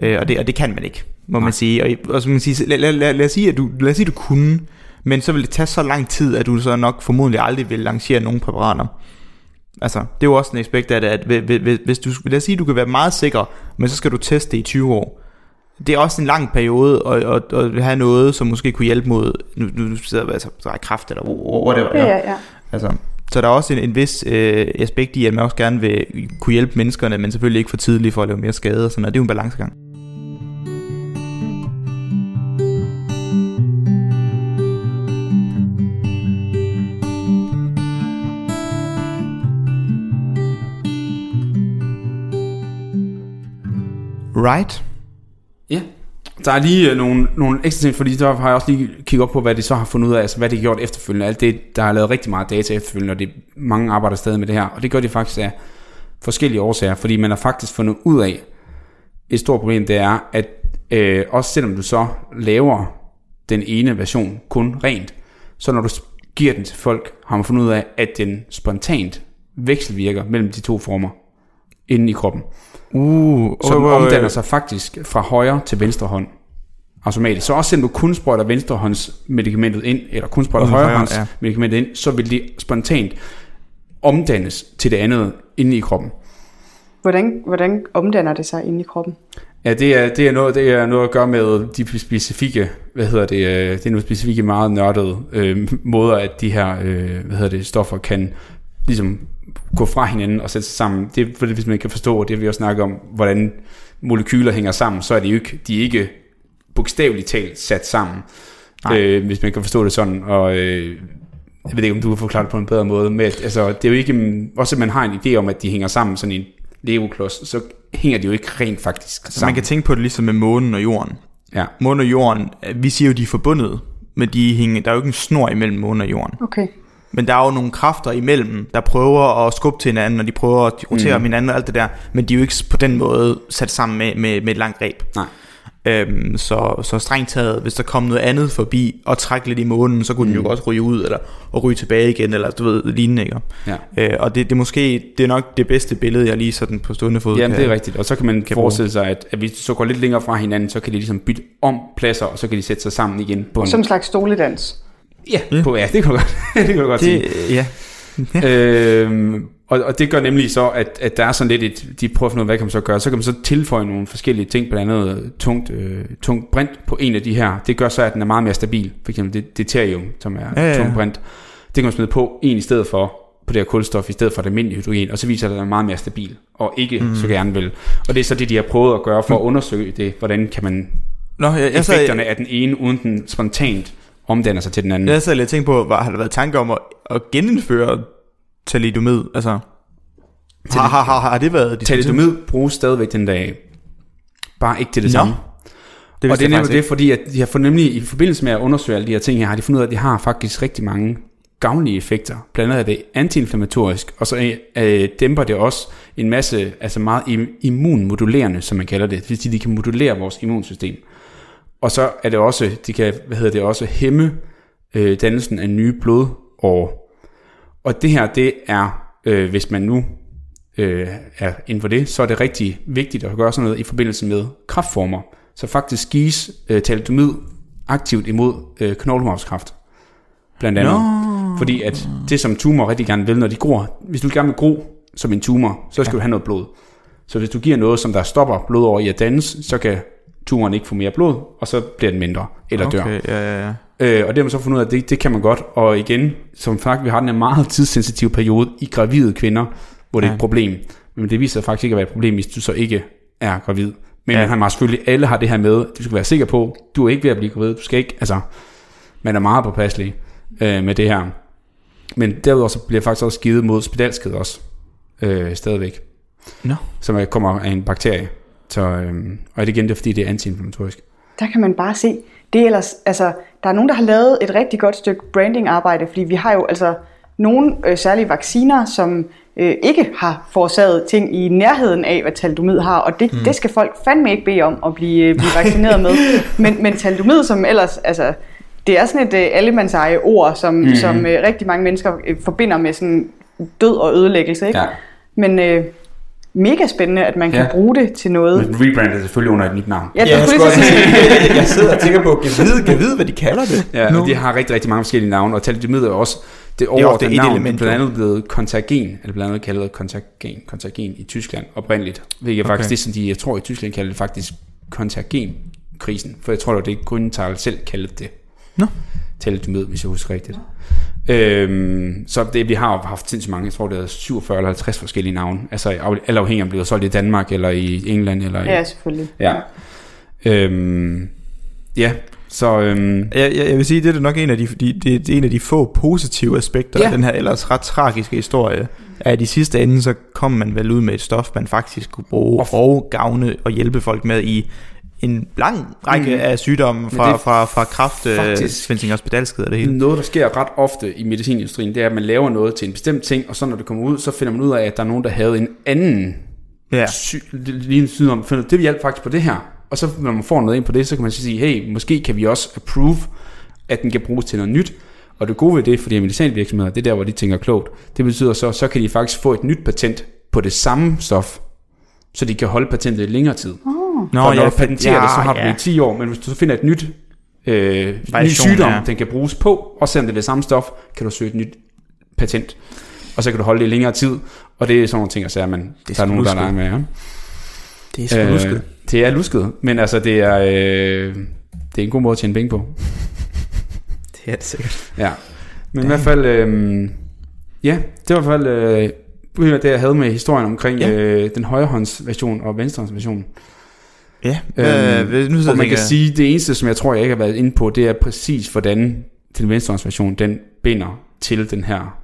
øh, og, det, og det kan man ikke, må man sige. Og, og så man sige, lad, lad, lad, lad, os sige, at du, lad os sige, at du kunne, men så vil det tage så lang tid, at du så nok formodentlig aldrig vil lancere nogen præparater. Altså, det er jo også en aspekt af det, at hvis, du, lad os sige, at du kan være meget sikker, men så skal du teste det i 20 år. Det er også en lang periode at, at, at have noget, som måske kunne hjælpe mod, nu, nu sidder altså, så er kræft eller whatever. Ja, ja, ja. Altså, så der er også en, en vis øh, aspekt i, at man også gerne vil kunne hjælpe menneskerne, men selvfølgelig ikke for tidligt for at lave mere skade og sådan noget. Det er jo en balancegang. Right. Ja. Der er lige øh, nogle, nogle ekstra ting, fordi der har jeg også lige kigget op på, hvad de så har fundet ud af, altså hvad de har gjort efterfølgende. Alt det, der har lavet rigtig meget data efterfølgende, og det, mange arbejder stadig med det her. Og det gør de faktisk af forskellige årsager, fordi man har faktisk fundet ud af, et stort problem, det er, at øh, også selvom du så laver den ene version kun rent, så når du giver den til folk, har man fundet ud af, at den spontant vekselvirker mellem de to former inde i kroppen. Uh, Som omdanner sig faktisk fra højre til venstre hånd automatisk. Så også selvom du kun sprøjter venstrehånds medicamentet ind, eller kun sprøjter Uh, højre højre, hånds ja. medicamentet ind, så vil det spontant omdannes til det andet inde i kroppen. Hvordan, hvordan omdanner det sig inde i kroppen? Ja, det er, det er, noget, det er noget at gøre med de specifikke, hvad hedder det, øh, det er nogle specifikke meget nørdede øh, måder, at de her, øh, hvad hedder det, stoffer kan ligesom gå fra hinanden og sætte sig sammen. Det er fordi, hvis man kan forstå, og det vi også snakke om, hvordan molekyler hænger sammen, så er de jo ikke, de er ikke bogstaveligt talt sat sammen. Øh, hvis man kan forstå det sådan, og øh, jeg ved ikke, om du kan forklare det på en bedre måde, men at, altså, det er jo ikke, også at man har en idé om, at de hænger sammen sådan i en Lego-klods, så hænger de jo ikke rent faktisk Så man sammen. kan tænke på det ligesom med månen og jorden. Ja. Månen og jorden, øh, vi siger jo, de er forbundet, men de hænger, der er jo ikke en snor imellem månen og jorden. Okay. Men der er jo nogle kræfter imellem, der prøver at skubbe til hinanden, og de prøver at rotere mm. om hinanden og alt det der, men de er jo ikke på den måde sat sammen med, med, med et langt greb. Nej. Øhm, så, så strengt taget, hvis der kom noget andet forbi og trække lidt i månen, så kunne mm. den jo godt ryge ud, eller og ryge tilbage igen, eller du ved, lignende, ikke? Ja. Øh, og det, det er måske, det er nok det bedste billede, jeg lige sådan på stående fod Jamen, kan- det er rigtigt. Og så kan man kan forestille sig, at, at hvis du så går lidt længere fra hinanden, så kan de ligesom bytte om pladser, og så kan de sætte sig sammen igen på. Som en slags stoledans. Ja, på, ja, det kan du godt, det kan du godt Det, sige. ja. Øhm, og, og det gør nemlig så, at, at der er sådan lidt et, de prøver at finde ud af, hvad kan man så gøre. Så kan man så tilføje nogle forskellige ting, blandt andet tungt, øh, tungt brint på en af de her. Det gør så, at den er meget mere stabil. For eksempel det deuterium, som er Ja, ja, ja, ja. ja. tungt brint. Det kan man smide på en i stedet for på det her kulstof, i stedet for det almindelige hydrogen, og så viser det, at den er meget mere stabil, og ikke mm. så gerne vil. Og det er så det, de har prøvet at gøre for at undersøge det, hvordan kan man Nå, jeg, jeg, effekterne af den ene, uden den spontant omdanner sig til den anden. jeg sad lidt og tænkte på, hvad, har der været tanker om at, at genindføre thalidomid? Altså, har, har, har, har det været Thalidomid bruges stadigvæk den dag. Bare ikke til det Nå. samme. Det og det er nemlig det, fordi at de har fundet nemlig i forbindelse med at undersøge alle de her ting her, har de fundet ud af, at de har faktisk rigtig mange gavnlige effekter. Blandt andet er det antiinflammatorisk, og så øh, dæmper det også en masse, altså meget im- immunmodulerende, som man kalder det. Det vil sige, de kan modulere vores immunsystem. Og så er det også, de kan, hvad hedder det, også hæmme øh, dannelsen af nye blodårer. Og det her, det er, øh, hvis man nu øh, er inden for det, så er det rigtig vigtigt at gøre sådan noget i forbindelse med kraftformer. Så faktisk gives øh, thalidomid aktivt imod øh, knoglemarvskræft. Blandt andet. Nå. Fordi at det, som tumor rigtig gerne vil, når de gror, hvis du gerne vil gro som en tumor, så skal ja. du have noget blod. Så hvis du giver noget, som der stopper blod over i at dannes, så kan tumoren ikke få mere blod, og så bliver den mindre, eller dør. Okay, ja, ja, ja. Øh, og det har man så fundet ud af, at det, det kan man godt. Og igen, som sagt, vi har den her meget tidssensitive periode i gravide kvinder, hvor det er Ja. et problem. Men det viser sig faktisk ikke at være et problem, hvis du så ikke er gravid. Men Ja. han har selvfølgelig, alle har det her med, du skal være sikker på, du er ikke ved at blive gravid, du skal ikke, altså, man er meget påpasselig øh, med det her. Men derudover så bliver faktisk også givet mod spedalskhed også, øh, stadigvæk, Nå. som er- kommer af en bakterie. Så, øh, og det igen, det er fordi, det er antiinflammatorisk. Der kan man bare se, det er ellers, altså, der er nogen, der har lavet et rigtig godt stykke branding-arbejde, fordi vi har jo altså nogle øh, særlige vacciner, som øh, ikke har forårsaget ting i nærheden af, hvad talidomid har, og det, mm. det skal folk fandme ikke bede om at blive, øh, blive vaccineret med. Men, men talidomid, som ellers, altså, det er sådan et øh, allemandseje ord, som, mm. som øh, rigtig mange mennesker øh, forbinder med sådan død og ødelæggelse, ikke? Ja. Men øh, mega spændende, at man kan Ja. bruge det til noget. Men rebrandet selvfølgelig under et nyt navn. Ja, jeg skulle sige, jeg sidder og tænker på, kan vide, kan vide, hvad de kalder det? Ja, nu? og de har rigtig, rigtig mange forskellige navne, og thalidomid er også det Det er over det et navn, element, blandt andet blevet kontagen, eller blandt andet kaldet kontagen, kontagen i Tyskland oprindeligt. Hvilket er Okay. faktisk det, som de, jeg tror i Tyskland kalder det faktisk kontagenkrisen, for jeg tror, det var det Grøntal selv kaldte det. Nå. Thalidomid, hvis jeg husker rigtigt. Øhm, så det, vi har haft sindssygt mange, jeg tror det er 47 eller 50 forskellige navne, altså alle afhængig af om det bliver solgt i Danmark, eller i England, eller i... ja, selvfølgelig. ja. Øhm, ja, så... Øhm, Jeg, jeg, jeg vil sige, det er nok en af de, de, det er en af de få positive aspekter Ja. af den her ellers ret tragiske historie. At i sidste ende, så kom man vel ud med et stof, man faktisk kunne bruge Og- og gavne og hjælpe folk med i en lang række Mm. af sygdomme, fra, fra, fra kraft, faktisk- faktisk... svindling og spedalskhed og det hele. Noget, der sker ret ofte i medicinindustrien, det er, at man laver noget til en bestemt ting, og så når det kommer ud, så finder man ud af, at der er nogen, der havde en anden Ja. sy- lignende sygdom. Finder, det hjælper faktisk på det her. Og så når man får noget ind på det, så kan man sige, hey, måske kan vi også approve, at den kan bruges til noget nyt. Og det gode ved det, for de medicinalvirksomheder, det er der, hvor de tænker klogt. Det betyder så, så kan de faktisk få et nyt patent på det samme stof, så de kan holde patentet i længere tid. Nå, for når ja, du patenterer det, så har du ja. det i 10 år, men hvis du så finder et nyt øh, ny sygdom, ja. den kan bruges på, og selvom det er det samme stof, kan du søge et nyt patent. Og så kan du holde det i længere tid, og det er sådan nogle ting, så er man, Det er der er nogen, der leger med. Ja. Det er sgu øh, lusket. det er lusket, men altså det er, øh, det er en god måde at tjene penge på. Det er det sikkert. Ja. Men i hvert fald, øh, ja, det var i hvert fald øh, det, jeg havde med historien omkring Ja. øh, den højrehåndsversion og venstrehåndsversion. Ja, Øhm, øh, nu sidder Og man jeg kan sige, det eneste, som jeg tror, jeg ikke har været inde på, det er præcis, hvordan den venstrehåndsversion, den binder til den her,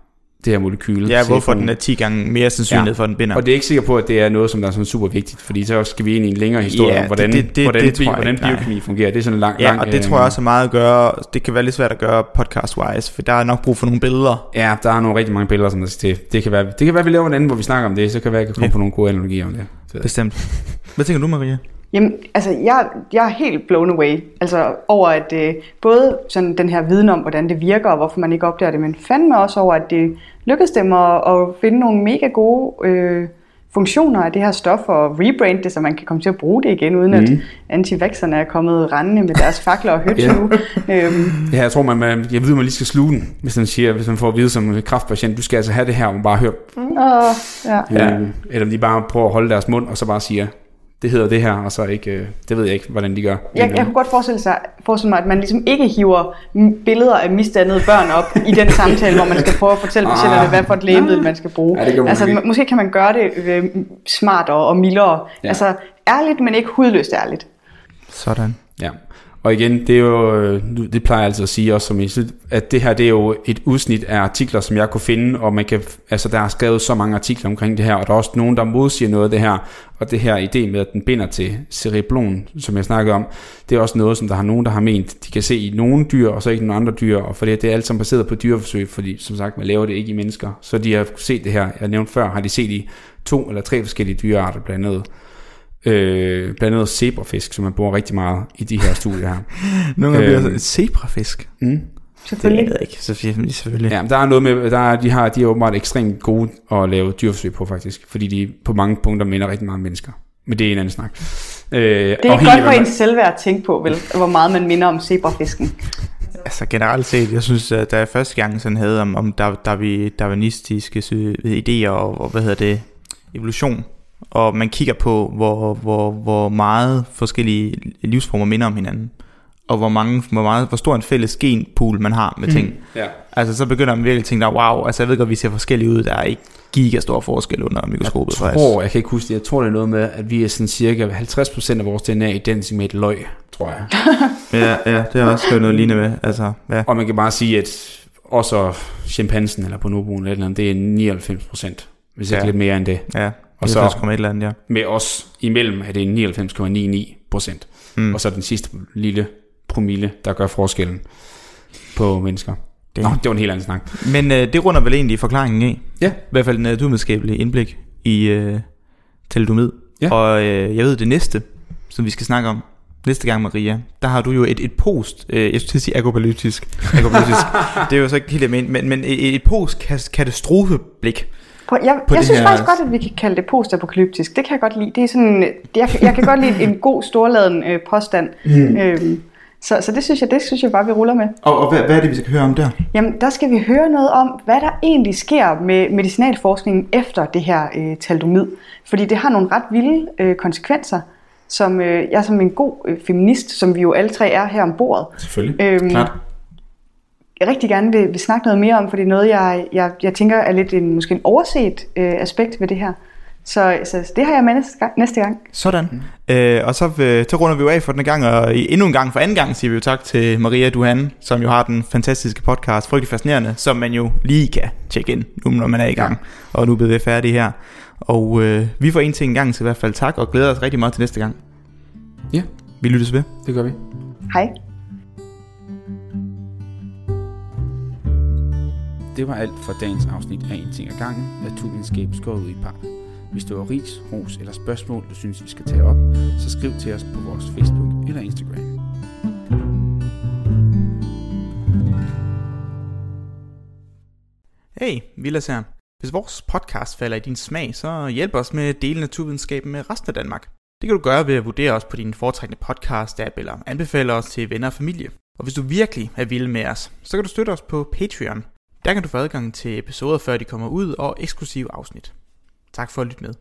det her molekyle. Ja, hvorfor C4. den er 10 gange mere sandsynlighed Ja. for, at den binder. Og det er ikke sikker på, at det er noget, som der er sådan super vigtigt, fordi så skal vi ind i en længere historie Ja, om, hvordan, det- det- hvordan, det jeg hvordan nej. biokemi fungerer. Det er sådan en lang, Ja, lang, og det tror jeg også er meget at gøre, det kan være lidt svært at gøre podcast-wise, for der er nok brug for nogle billeder. Ja, der er nogle rigtig mange billeder, som der skal til. Det kan være, det kan være, vi laver en anden, hvor vi snakker om det, så kan det være, at jeg kan komme Ja. på nogle gode analogier om det. Så, Bestemt. Hvad tænker du, Maria? Jamen, altså, jeg, jeg er helt blown away. Altså, over at øh, både sådan den her viden om, hvordan det virker, og hvorfor man ikke opdager det, men fandme også over, at det lykkedes dem at, at finde nogle mega gode øh, funktioner af det her stof, og rebrand det, så man kan komme til at bruge det igen, uden mm. at antivaxerne er kommet rendende med deres fakler og højt Ja. Øhm, Ja, jeg tror, man, man, jeg ved, man lige skal sluge den, hvis man, siger, hvis man får at vide som kraftpatient, du skal altså have det her, og man bare hører, og, ja. ja. eller de bare prøver at holde deres mund, og så bare siger, det hedder det her, og så ikke, øh, det ved jeg ikke, hvordan de gør. Jeg, jeg kunne godt forestille, sig, forestille mig, at man ligesom ikke hiver billeder af misdannede børn op i den samtale, hvor man skal prøve at fortælle Ah. patienterne, hvad for et lægemiddel man skal bruge. Ja, det man altså, må- måske kan man gøre det øh, smartere og mildere. Ja. Altså ærligt, men ikke hudløst ærligt. Sådan. Ja, og igen, det er jo, øh, det plejer jeg altså at sige også, som i, at det her, det er jo et udsnit af artikler, som jeg kunne finde, og man kan, altså der er skrevet så mange artikler omkring det her, og der er også nogen, der modsiger noget af det her, og det her idé med, at den binder til cereblon, som jeg snakkede om, det er også noget, som der har nogen, der har ment, de kan se i nogle dyr, og så ikke nogle andre dyr, og fordi det er alt sammen baseret på dyreforsøg, fordi som sagt, man laver det ikke i mennesker, så de har set det her, jeg nævnte før, har de set i to eller tre forskellige dyrearter blandt andet, øh, blandt andet zebrafisk, som man bruger rigtig meget i de her studier her. Nogle gange Øhm. bliver det zebrafisk. Mm. Det Selvfølgelig. ved jeg ikke, så selvfølgelig. selvfølgelig. Ja, men der er noget med, der er, de, har, de er åbenbart ekstremt gode at lave dyreforsøg på faktisk, fordi de på mange punkter minder rigtig meget om mennesker. Men det er en anden snak. Øh, Det er ikke godt for ens selvværd at tænke på, vel, hvor meget man minder om zebrafisken. Altså generelt set, jeg synes, at da jeg første gang sådan havde om, om dar, dar, darwinistiske idéer og, og, hvad hedder det, evolution, og man kigger på, hvor, hvor, hvor meget forskellige livsformer minder om hinanden, og hvor, mange, hvor, meget, hvor stor en fælles genpool man har med ting. Ja. Altså så begynder man virkelig at tænke, wow, altså jeg ved godt, vi ser forskellige ud, der er ikke gigastor forskel under mikroskopet. Jeg faktisk. tror, jeg kan ikke huske det, jeg tror det er noget med, at vi er sådan cirka 50% af vores DNA identisk med et løg, tror jeg. Ja, ja, det er også noget lignende med. Altså, ja. Og man kan bare sige, at også chimpansen eller bonoboen eller et eller andet, det er 99 procent, hvis ikke Ja. lidt mere end det. Ja, Og så- et eller andet, ja. Med os imellem er det 99,99 procent. Mm. Og så den sidste lille promille, der gør forskellen på mennesker. Det-. Nå, det var en helt anden snak. Men øh, det runder vel egentlig forklaringen af. Ja. I hvert fald en naturvidenskabelig indblik i øh, talidomid. Ja. Og øh, jeg ved det næste, som vi skal snakke om næste gang, Maria, der har du jo et, et post, øh, jeg skulle sige agopalytisk, agopalytisk. det er jo så ikke helt men, men, men et, et post katastrofeblik. På, jeg, på jeg synes her- faktisk godt, at vi kan kalde det postapokalyptisk. Det kan jeg godt lide. Det er sådan, jeg, jeg kan godt lide en god storladen øh, påstand. Mm. Øhm, så, så det synes jeg, det synes jeg bare, vi ruller med. Og, og hvad, hvad er det, vi skal høre om der? Jamen, der skal vi høre noget om, hvad der egentlig sker med medicinalforskningen efter det her øh, talidomid. Fordi det har nogle ret vilde øh, konsekvenser, som øh, jeg som en god øh, feminist, som vi jo alle tre er her om bordet, Selvfølgelig. øhm, Klart. Jeg rigtig gerne vil, vil snakke noget mere om, for det er noget, jeg, jeg, jeg tænker er lidt en, måske en overset øh, aspekt ved det her. Så, så det har jeg med næste gang. Næste gang. Sådan. Mm. Øh, og så, øh, så runder vi jo af for den gang, og endnu en gang for anden gang siger vi jo tak til Maria Duhan, som jo har den fantastiske podcast, Frygtelig Fascinerende, som man jo lige kan tjekke ind, nu når man er i gang, og nu er vi færdige her. Og øh, vi får en ting en gang, så i hvert fald tak, og glæder os rigtig meget til næste gang. Ja, Vi lyttes ved. det gør vi. Hej. Det var alt for dagens afsnit af En ting ad gangen, naturvidenskab skåret ud i par. Hvis du har ris, ros eller spørgsmål, du synes, vi skal tage op, så skriv til os på vores Facebook eller Instagram. Hey, Vilas her. Hvis vores podcast falder i din smag, så hjælp os med at dele naturvidenskaben med resten af Danmark. Det kan du gøre ved at vurdere os på din foretrækkende podcast-app eller anbefale os til venner og familie. Og hvis du virkelig er vild med os, så kan du støtte os på Patreon. Der kan du få adgang til episoder, før de kommer ud, og eksklusive afsnit. Tak for at lytte med.